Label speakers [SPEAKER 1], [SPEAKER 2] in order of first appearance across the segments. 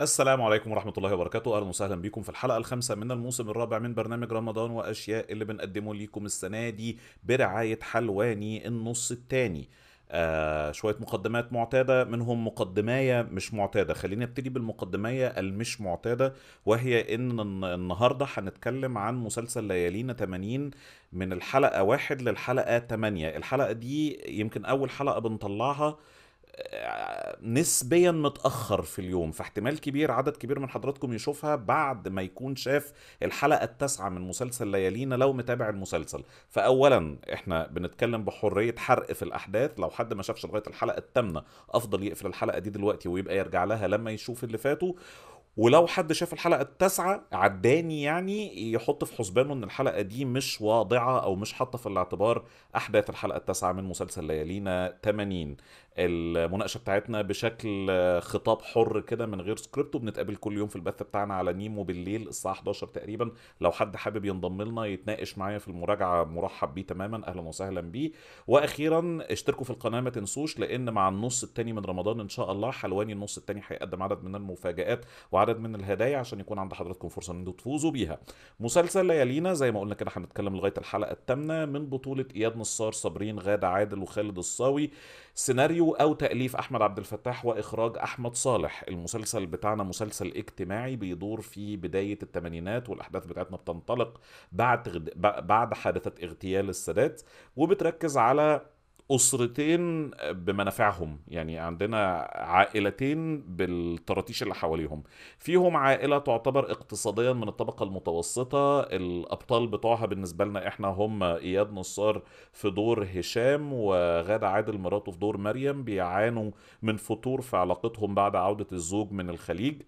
[SPEAKER 1] السلام عليكم ورحمة الله وبركاته. أهلا وسهلا بكم في الحلقة الخامسة من الموسم الرابع من برنامج رمضان وأشياء اللي بنقدمه لكم السنة دي برعاية حلواني النص التاني. آه شوية مقدمات معتادة منهم مقدماية مش معتادة. خليني أبتدي بالمقدماية المش معتادة وهي إن الن- النهاردة هنتكلم عن مسلسل ليالينا 80 من الحلقة واحد للحلقة 8 الحلقة دي يمكن أول حلقة بنطلعها نسبيا متأخر في اليوم فاحتمال كبير عدد كبير من حضراتكم يشوفها بعد ما يكون شاف الحلقة التاسعة من مسلسل ليالينا لو متابع المسلسل. فأولا إحنا بنتكلم بحرية حرق في الأحداث. لو حد ما شافش لغاية الحلقة الثامنة أفضل يقفل الحلقة دي دلوقتي ويبقى يرجع لها لما يشوف اللي فاتوا. ولو حد شاف الحلقة التاسعة عداني يعني يحط في حسبانه إن الحلقة دي مش واضعة أو مش حاطة في الاعتبار أحداث الحلقة التاسعة من مسلسل ليالينا 80 المناقشة بتاعتنا بشكل خطاب حر كده من غير سكريبت وبنتقابل كل يوم في البث بتاعنا على نيمو بالليل الساعة 11 تقريبا لو حد حابب ينضم لنا يتناقش معايا في المراجعة مرحب بيه تماما أهلا وسهلا بيه وأخيرا اشتركوا في القناة ما تنسوش لأن مع النص التاني من رمضان إن شاء الله حلواني النص التاني هيقدم عدد من المفاجآت وعدد من الهدايا عشان يكون عند حضراتكم فرصة إن أنتوا تفوزوا بيها. مسلسل ليالينا زي ما قلنا كده هنتكلم لغاية الحلقة الثامنه من بطولة إياد نصار، صابرين غادة عادل وخالد الصاوي. سيناريو أو تأليف أحمد عبد الفتاح وإخراج أحمد صالح. المسلسل بتاعنا مسلسل اجتماعي بيدور في بداية الثمانينات والأحداث بتاعتنا بتنطلق بعد. بعد حادثة اغتيال السادات وبتركز على أسرتين بمنافعهم. يعني عندنا عائلتين بالطراطيش اللي حواليهم. فيهم عائلة تعتبر اقتصاديا من الطبقة المتوسطة. الأبطال بتوعها بالنسبة لنا إحنا هم إياد نصار في دور هشام وغادة عادل مراته في دور مريم. بيعانوا من فتور في علاقتهم بعد عودة الزوج من الخليج.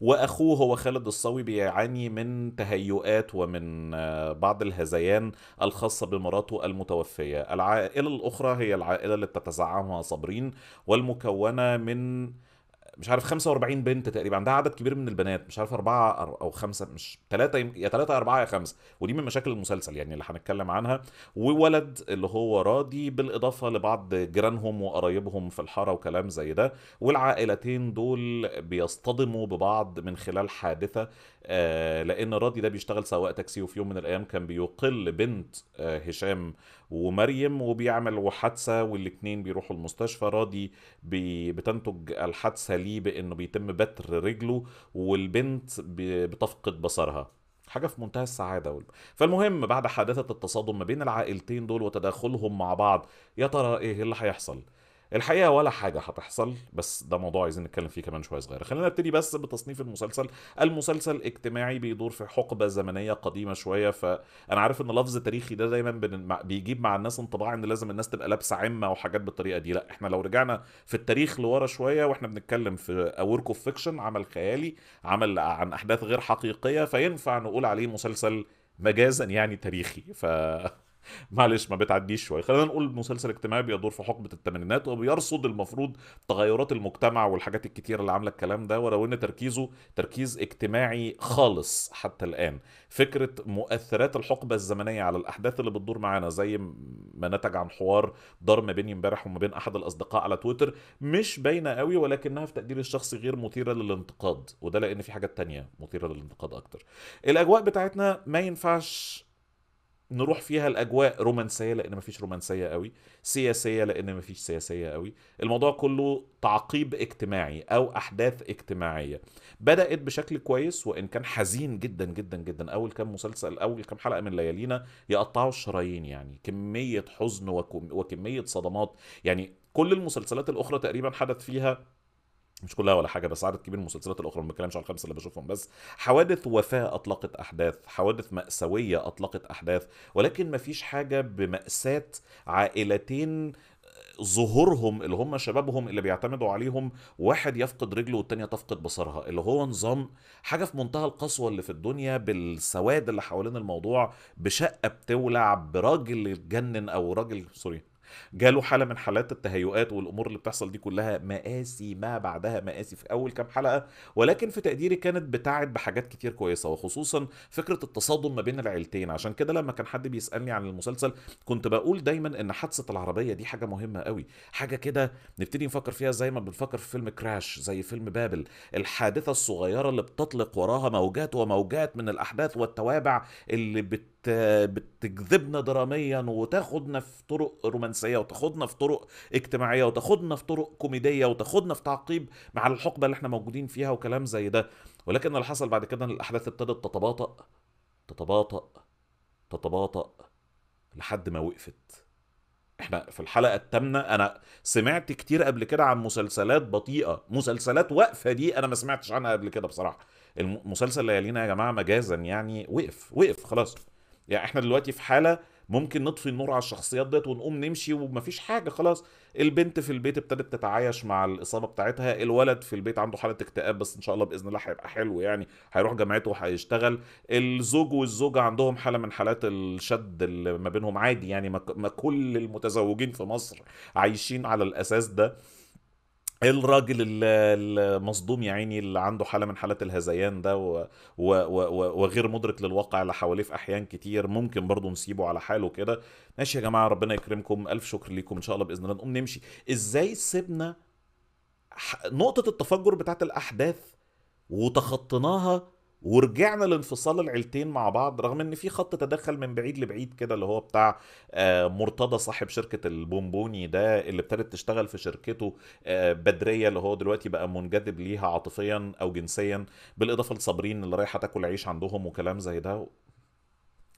[SPEAKER 1] وأخوه هو خالد الصاوي بيعاني من تهيؤات ومن آه، بعض الهذيان الخاصة بمراته المتوفية. العائلة الأخرى هي العائلة اللي بتتزعمها صابرين والمكونة من مش عارف 45 بنت تقريبا عندها عدد كبير من البنات مش عارف أربعة أر- أو خمسة مش ثلاثة يا ثلاثة يا أربعة يا خمسة. ودي من مشاكل المسلسل يعني اللي هنتكلم عنها. وولد اللي هو راضي بالإضافة لبعض جيرانهم وقرايبهم في الحارة وكلام زي ده. والعائلتين دول بيصطدموا ببعض من خلال حادثة آه لأن راضي ده بيشتغل سواق تاكسي وفي يوم من الأيام كان بيقل بنت آه هشام ومريم وبيعمل حادثة والاتنين بيروحوا المستشفى راضي بتنتج الحادثة ليه بأنه بيتم بتر رجله والبنت بتفقد بصرها. حاجة في منتهى السعادة فالمهم بعد حادثة التصادم ما بين العائلتين دول وتداخلهم مع بعض يا ترى إيه اللي هيحصل؟ الحقيقة ولا حاجة هتحصل بس ده موضوع عايزين نتكلم فيه كمان شوية صغيرة خلينا نبتدي بس بتصنيف المسلسل. المسلسل اجتماعي بيدور في حقبة زمنية قديمة شوية فأنا عارف إن لفظ تاريخي ده دايما بيجيب مع الناس انطباع إن لازم الناس تبقى لابسة عمة وحاجات بالطريقة دي. لا إحنا لو رجعنا في التاريخ لورا شوية وإحنا بنتكلم في work of fiction عمل خيالي عمل عن أحداث غير حقيقية فينفع نقول عليه مسلسل مجازا يعني تاريخي. ف معلش ما بتعديش شوية. خلينا نقول مسلسل اجتماعي بيدور في حقبة الثمانينات وبيرصد المفروض تغيرات المجتمع والحاجات الكتيره اللي عاملة الكلام ده ولو إن تركيزه تركيز اجتماعي خالص حتى الآن. فكرة مؤثرات الحقبة الزمنية على الأحداث اللي بتدور معانا زي ما نتج عن حوار دار ما بيني امبارح وما بين أحد الأصدقاء على تويتر مش باينة قوي ولكنها في تقديري الشخصي غير مثيرة للانتقاد وده لأن في حاجات تانية مثيرة للانتقاد أكتر. الأجواء بتاعتنا ما ينفعش نروح فيها الأجواء رومانسية لأن مفيش رومانسية قوي. سياسية لأن مفيش سياسية قوي. الموضوع كله تعقيب اجتماعي أو أحداث اجتماعية. بدأت بشكل كويس وإن كان حزين جدا جدا جدا. أول كام مسلسل أول كام حلقة من ليالينا يقطعوا الشرايين يعني كمية حزن وكم وكمية صدمات. يعني كل المسلسلات الأخرى تقريبا حدث فيها مش كلها ولا حاجة بس عدد كبير من المسلسلات الأخرى ما بتكلمش على الخمسة اللي بشوفهم. بس حوادث وفاة أطلقت أحداث حوادث مأساوية أطلقت أحداث ولكن ما فيش حاجة بمأساة عائلتين ظهورهم اللي هم شبابهم اللي بيعتمدوا عليهم واحد يفقد رجله والتانية تفقد بصرها. اللي هو نظام حاجة في منتهى القسوة اللي في الدنيا بالسواد اللي حوالين الموضوع بشقة بتولع براجل اتجنن أو راجل سوري جاله حالة من حالات التهيؤات والأمور اللي بتحصل دي كلها مآسي ما بعدها مآسي في أول كام حلقة ولكن في تقديري كانت بتاعت بحاجات كتير كويسة وخصوصا فكرة التصادم ما بين العيلتين. عشان كده لما كان حد بيسألني عن المسلسل كنت بقول دايما إن حادثة العربية دي حاجة مهمة قوي حاجة كده نبتدي نفكر فيها زي ما بنفكر في فيلم كراش زي فيلم بابل الحادثة الصغيرة اللي بتطلق وراها موجات وموجات من الأحداث والتوابع اللي بت بتجذبنا دراميا وتاخدنا في طرق رومانسية وتاخدنا في طرق اجتماعية وتاخدنا في طرق كوميدية وتاخدنا في تعقيب مع الحقبة اللي إحنا موجودين فيها وكلام زي ده. ولكن اللي حصل بعد كده إن الأحداث ابتدت تتباطأ تتباطأ تتباطأ لحد ما وقفت. إحنا في الحلقة الثامنه أنا سمعت كتير قبل كده عن مسلسلات بطيئة. مسلسلات واقفة دي أنا ما سمعتش عنها قبل كده بصراحة. المسلسل ليالينا يا جماعة مجازا يعني وقف وقف خلاص. يعني إحنا دلوقتي في حالة ممكن نطفي النور على الشخصيات ديت ونقوم نمشي ومفيش حاجة خلاص. البنت في البيت ابتدت تتعايش مع الإصابة بتاعتها الولد في البيت عنده حالة اكتئاب بس إن شاء الله بإذن الله هيبقى حلو يعني هيروح جامعته وهيشتغل. الزوج والزوجة عندهم حالة من حالات الشد اللي ما بينهم عادي يعني ما كل المتزوجين في مصر عايشين على الأساس ده. الراجل المصدوم يا عيني اللي عنده حالة من حالات الهذيان ده و... و... و... وغير مدرك للواقع اللي حواليه في أحيان كتير ممكن برضه نسيبه على حاله كده. ماشي يا جماعة ربنا يكرمكم. ألف شكر ليكم. إن شاء الله بإذن الله نقوم نمشي. إزاي سيبنا نقطة التفجر بتاعت الأحداث وتخطيناها ورجعنا لانفصال العيلتين مع بعض رغم إن في خط تدخل من بعيد لبعيد كده اللي هو بتاع آه، مرتضى صاحب شركة البونبوني ده اللي ابتدت تشتغل في شركته آه، بدرية اللي هو دلوقتي بقى منجذب ليها عاطفيا أو جنسيا بالإضافة لصابرين اللي رايحة تاكل عيش عندهم وكلام زي ده.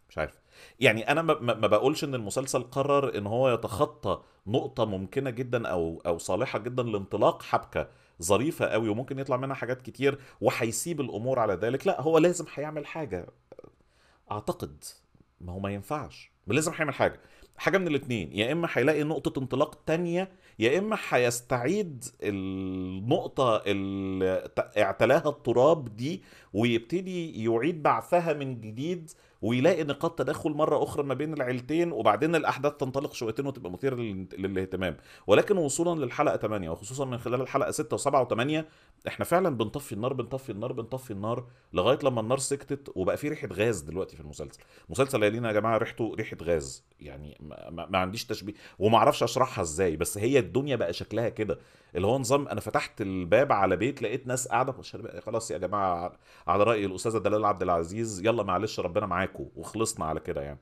[SPEAKER 1] مش عارف. يعني أنا ما بقولش إن المسلسل قرر إن هو يتخطى نقطة ممكنة جدا أو أو صالحة جدا لانطلاق حبكة ظريفة قوي وممكن يطلع منها حاجات كتير وهيسيب الأمور على ذلك. لا هو لازم هيعمل حاجة. أعتقد ما هو ما ينفعش. لازم هيعمل حاجة. حاجة من الاثنين يا إما هيلاقي نقطة انطلاق تانية يا إما هيستعيد النقطة اللي اعتلاها التراب دي ويبتدي يعيد بعثها من جديد ويلاقي نقاط تدخل مرة أخرى ما بين العيلتين وبعدين الأحداث تنطلق شويتين وتبقى مثيرة للاهتمام. ولكن وصولا للحلقة 8 وخصوصا من خلال الحلقة 6 و7 و8 إحنا فعلا بنطفي النار بنطفي النار بنطفي النار لغاية لما النار سكتت وبقى في ريحة غاز دلوقتي في المسلسل. مسلسل ليالينا يا جماعة ريحته ريحة غاز يعني ما, ما, عنديش تشبيه وما أعرفش أشرحها إزاي بس هي الدنيا بقى شكلها كده. اللي هو نظام أنا فتحت الباب على بيت لقيت ناس قاعدة خلاص يا جماعة على رأي الأستاذة دلال عبد العزيز يلا معلش ربنا معاكم وخلصنا على كده يعني.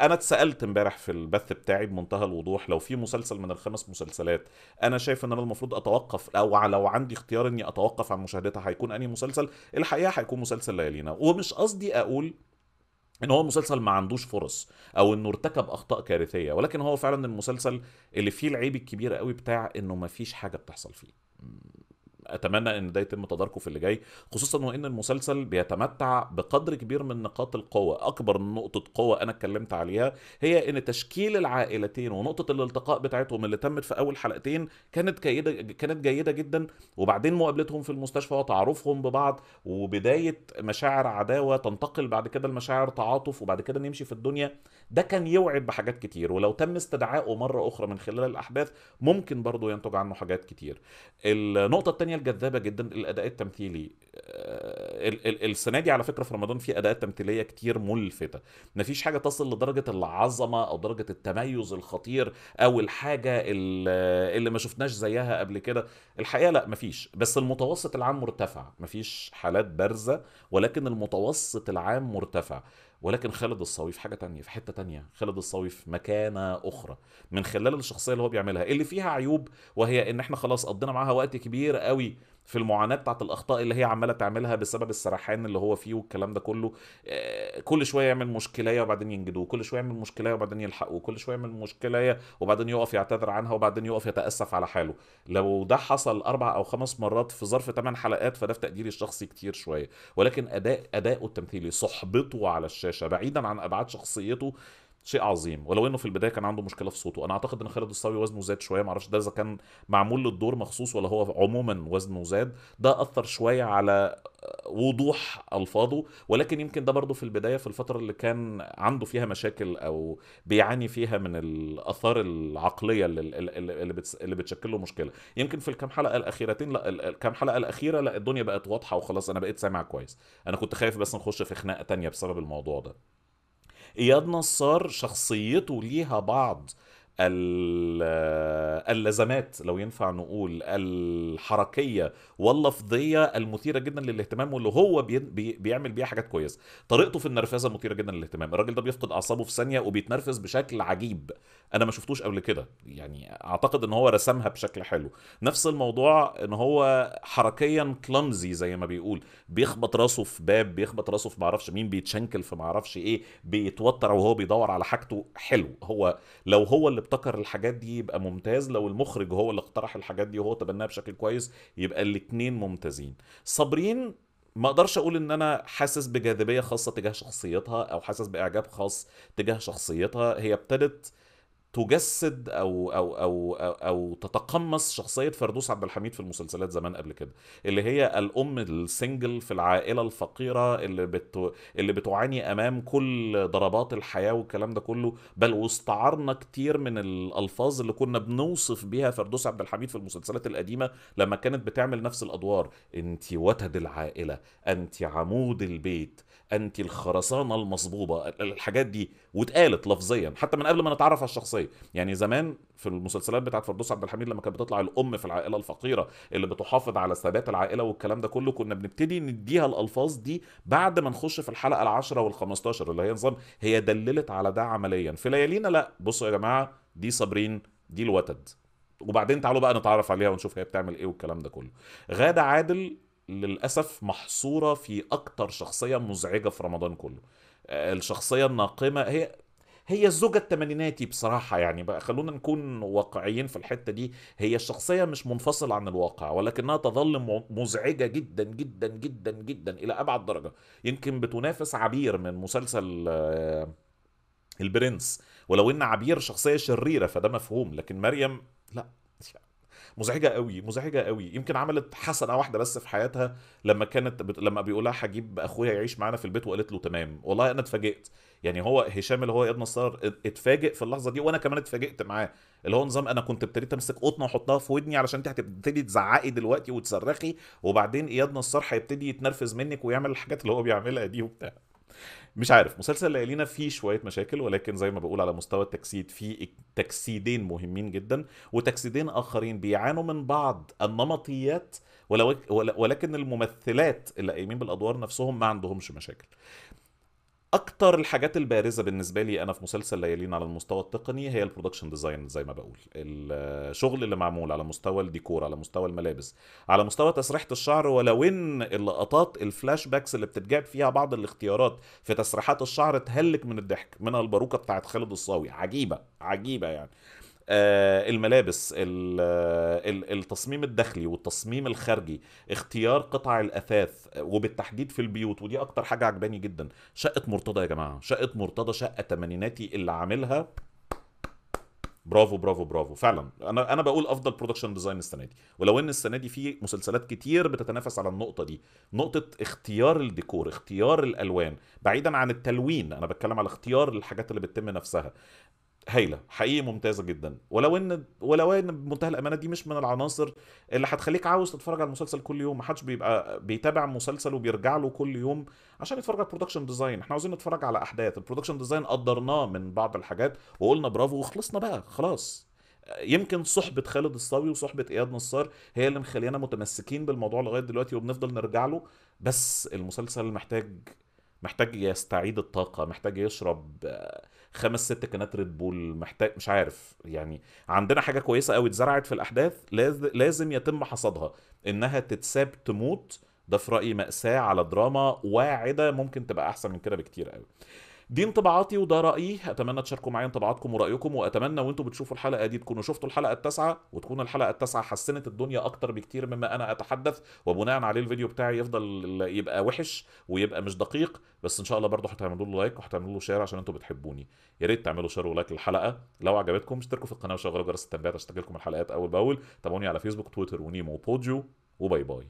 [SPEAKER 1] أنا اتسألت امبارح في البث بتاعي بمنتهى الوضوح لو في مسلسل من الخمس مسلسلات أنا شايف إن أنا المفروض أتوقف أو لو عندي اختيار إني أتوقف عن مشاهدتها هيكون أنهي مسلسل؟ الحقيقة هيكون مسلسل ليالينا. ومش قصدي أقول إن هو مسلسل ما عندوش فرص أو إنه ارتكب أخطاء كارثية ولكن هو فعلا المسلسل اللي فيه العيب الكبير قوي بتاع إنه ما فيش حاجة بتحصل فيه. أتمنى إن ده يتم تداركه في اللي جاي خصوصا وإن المسلسل بيتمتع بقدر كبير من نقاط القوة. أكبر نقطة قوة أنا اتكلمت عليها هي إن تشكيل العائلتين ونقطة الالتقاء بتاعتهم اللي تمت في أول حلقتين كانت جيدة كانت جيدة جدا وبعدين مقابلتهم في المستشفى وتعارفهم ببعض وبداية مشاعر عداوة تنتقل بعد كده لمشاعر تعاطف وبعد كده نمشي في الدنيا ده كان يوعد بحاجات كتير. ولو تم استدعائه مرة أخرى من خلال الأحداث ممكن برضه ينتج عنه حاجات كتير. النقطة الثانية الجذابة جدا الأداء التمثيلي. آه، السنة دي على فكرة في رمضان في أداءات تمثيلية كتير ملفتة. مفيش حاجة تصل لدرجة العظمة أو درجة التميز الخطير أو الحاجة اللي ما شفناش زيها قبل كده. الحقيقة لا مفيش. بس المتوسط العام مرتفع. مفيش حالات بارزة ولكن المتوسط العام مرتفع. ولكن خالد الصاوي في حاجة تانية في حتة تانية. خالد الصاوي في مكانة أخرى من خلال الشخصية اللي هو بيعملها. اللي فيها عيوب وهي إن إحنا خلاص قضينا معاها وقت كبير قوي في المعاناة بتاعت الأخطاء اللي هي عمالة تعملها بسبب السرحان اللي هو فيه والكلام ده كله آه، كل شوية يعمل مشكلة وبعدين ينجدوه كل شوية يعمل مشكلة وبعدين يلحقوه كل شوية يعمل مشكلة وبعدين يقف يعتذر عنها وبعدين يقف يتأسف على حاله. لو ده حصل أربع أو خمس مرات في ظرف ثمان حلقات فده في تقديري الشخصي كتير شوية. ولكن اداء اداؤه التمثيلي صحبته على الشاشة بعيدا عن أبعاد شخصيته شيء عظيم. ولو إنه في البداية كان عنده مشكلة في صوته. أنا أعتقد إن خالد الصاوي وزنه زاد شوية. معرفش ده إذا كان معمول للدور مخصوص ولا هو عموما وزنه زاد. ده أثر شوية على وضوح ألفاظه. ولكن يمكن ده برضه في البداية في الفترة اللي كان عنده فيها مشاكل أو بيعاني فيها من الأثار العقلية اللي اللي, اللي بتشكل له مشكلة. يمكن في الكام حلقة الأخيرتين لا الكام حلقة الأخيرة لا الدنيا بقت واضحة وخلاص. أنا بقيت سامع كويس. أنا كنت خايف بس نخش في خناقة تانية بسبب الموضوع ده. إياد نصار شخصيته ليها بعض. اللزمات لو ينفع نقول الحركية واللفظية المثيرة جدا للاهتمام واللي هو بي بيعمل بيها حاجات كويسة. طريقته في النرفزة مثيرة جدا للاهتمام. الراجل ده بيفقد أعصابه في ثانية وبيتنرفز بشكل عجيب. أنا ما شفتوش قبل كده. يعني أعتقد إن هو رسمها بشكل حلو. نفس الموضوع إن هو حركيا كلمزي زي ما بيقول. بيخبط راسه في باب بيخبط راسه في معرفش مين بيتشنكل في معرفش إيه بيتوتر وهو بيدور على حاجته. حلو. هو لو هو اللي ابتكر الحاجات دي يبقى ممتاز لو المخرج هو اللي اقترح الحاجات دي وهو تبناها بشكل كويس يبقى الاتنين ممتازين. صابرين ما أقدرش أقول ان أنا حاسس بجاذبية خاصة تجاه شخصيتها أو حاسس باعجاب خاص تجاه شخصيتها. هي ابتدت تجسد أو أو أو أو, أو تتقمص شخصية فردوس عبد الحميد في المسلسلات زمان قبل كده اللي هي الأم السنجل في العائلة الفقيرة اللي بت اللي بتعاني أمام كل ضربات الحياة والكلام ده كله. بل واستعرنا كتير من الألفاظ اللي كنا بنوصف بيها فردوس عبد الحميد في المسلسلات القديمة لما كانت بتعمل نفس الأدوار. أنت وتد العائلة أنت عمود البيت أنت الخرسانة المصبوبة الحاجات دي واتقالت لفظيا. حتى من قبل ما نتعرف على الشخصية. يعني زمان في المسلسلات بتاعت فردوس عبد الحميد لما كانت بتطلع الأم في العائلة الفقيرة اللي بتحافظ على ثبات العائلة والكلام ده كله كنا بنبتدي نديها الألفاظ دي بعد ما نخش في الحلقة العاشرة وال15 اللي هي نظام هي دللت على ده عمليا. في ليالينا لا. بصوا يا جماعة دي صابرين دي الوتد. وبعدين تعالوا بقى نتعرف عليها ونشوف هي بتعمل إيه والكلام ده كله. غادة عادل للأسف محصورة في أكتر شخصية مزعجة في رمضان كله. آه، الشخصية الناقمة هي هي الزوجة التمانيناتي بصراحة يعني بقى خلونا نكون واقعيين في الحتة دي هي الشخصية مش منفصلة عن الواقع ولكنها تظل مزعجة جدا جدا جدا جدا إلى أبعد درجة. يمكن بتنافس عبير من مسلسل آه، البرنس ولو إن عبير شخصية شريرة فده مفهوم لكن مريم لا. مزعجة قوي مزعجة قوي. يمكن عملت حسنة واحدة بس في حياتها لما كانت بت... لما بيقول لها هجيب أخويا يعيش معانا في البيت وقالت له تمام. والله أنا اتفاجئت. يعني هو هشام اللي هو اياد نصار اتفاجئ في اللحظة دي وأنا كمان اتفاجئت معاه. اللي هو نظام أنا كنت ابتديت أمسك قطنة وأحطها في ودني علشان انت هتبتدي تزعقي دلوقتي وتصرخي وبعدين اياد نصار هيبتدي يتنرفز منك ويعمل الحاجات اللي هو بيعملها دي وبتاع. مش عارف مسلسل ليالينا فيه شوية مشاكل ولكن زي ما بقول على مستوى التجسيد في تجسيدين مهمين جدا وتجسيدين آخرين بيعانوا من بعض النمطيات ولكن الممثلات اللي قايمين بالأدوار نفسهم ما عندهمش مشاكل. أكتر الحاجات البارزة بالنسبة لي أنا في مسلسل ليالينا على المستوى التقني هي ال production design زي ما بقول. الشغل اللي معمول على مستوى الديكور على مستوى الملابس على مستوى تسريحة الشعر ولو إن اللقطات ال flashbacks اللي بتتجاب فيها بعض الاختيارات في تسريحات الشعر تهلك من الضحك منها الباروكة بتاعت خالد الصاوي. عجيبة عجيبة يعني. الملابس التصميم الداخلي والتصميم الخارجي اختيار قطع الأثاث وبالتحديد في البيوت ودي أكتر حاجة عجباني جدا. شقة مرتضى يا جماعة شقة مرتضى شقة تمانيناتي اللي عاملها. برافو برافو برافو. فعلا أنا أنا بقول أفضل production design السنة دي. ولو إن السنة دي في مسلسلات كتير بتتنافس على النقطة دي. نقطة اختيار الديكور اختيار الألوان بعيدا عن التلوين أنا بتكلم على اختيار الحاجات اللي بتتم نفسها. هايلة حقيقي ممتازة جدا. ولو إن ولو إن بمنتهى الأمانة دي مش من العناصر اللي هتخليك عاوز تتفرج على المسلسل كل يوم. ما حدش بيبقى بيتابع مسلسل وبيرجع له كل يوم عشان يتفرج على ال production design إحنا عاوزين نتفرج على أحداث. ال production design قدرناه من بعض الحاجات وقلنا برافو وخلصنا بقى خلاص. يمكن صحبة خالد الصاوي وصحبة إياد نصار هي اللي مخلينا متمسكين بالموضوع لغاية دلوقتي وبنفضل نرجع له. بس المسلسل محتاج محتاج يستعيد الطاقة محتاج يشرب خمس ست كنات ريد بول محتاج مش عارف. يعني عندنا حاجة كويسة قوي اتزرعت في الأحداث لازم يتم حصادها. إنها تتساب تموت ده في رأيي مأساة على دراما واعدة ممكن تبقى أحسن من كده بكتير قوي. دي انطباعاتي وده رأيي. أتمنى تشاركوا معايا انطباعاتكم ورأيكم وأتمنى وأنتم بتشوفوا الحلقة دي تكونوا شفتوا الحلقة التاسعة وتكون الحلقة التاسعة حسنت الدنيا أكتر بكتير مما أنا أتحدث. وبناء عليه الفيديو بتاعي يفضل يبقى وحش ويبقى مش دقيق بس إن شاء الله برضه هتعملوا له like وهتعملوا له share عشان أنتم بتحبوني. يا ريت تعملوا share و like للحلقة. لو عجبتكم اشتركوا في القناة وشغلوا جرس التنبيهات عشان تجيلكم الحلقات أول بأول. تابعوني على فيسبوك تويتر ونيمو وبوديو و bye bye.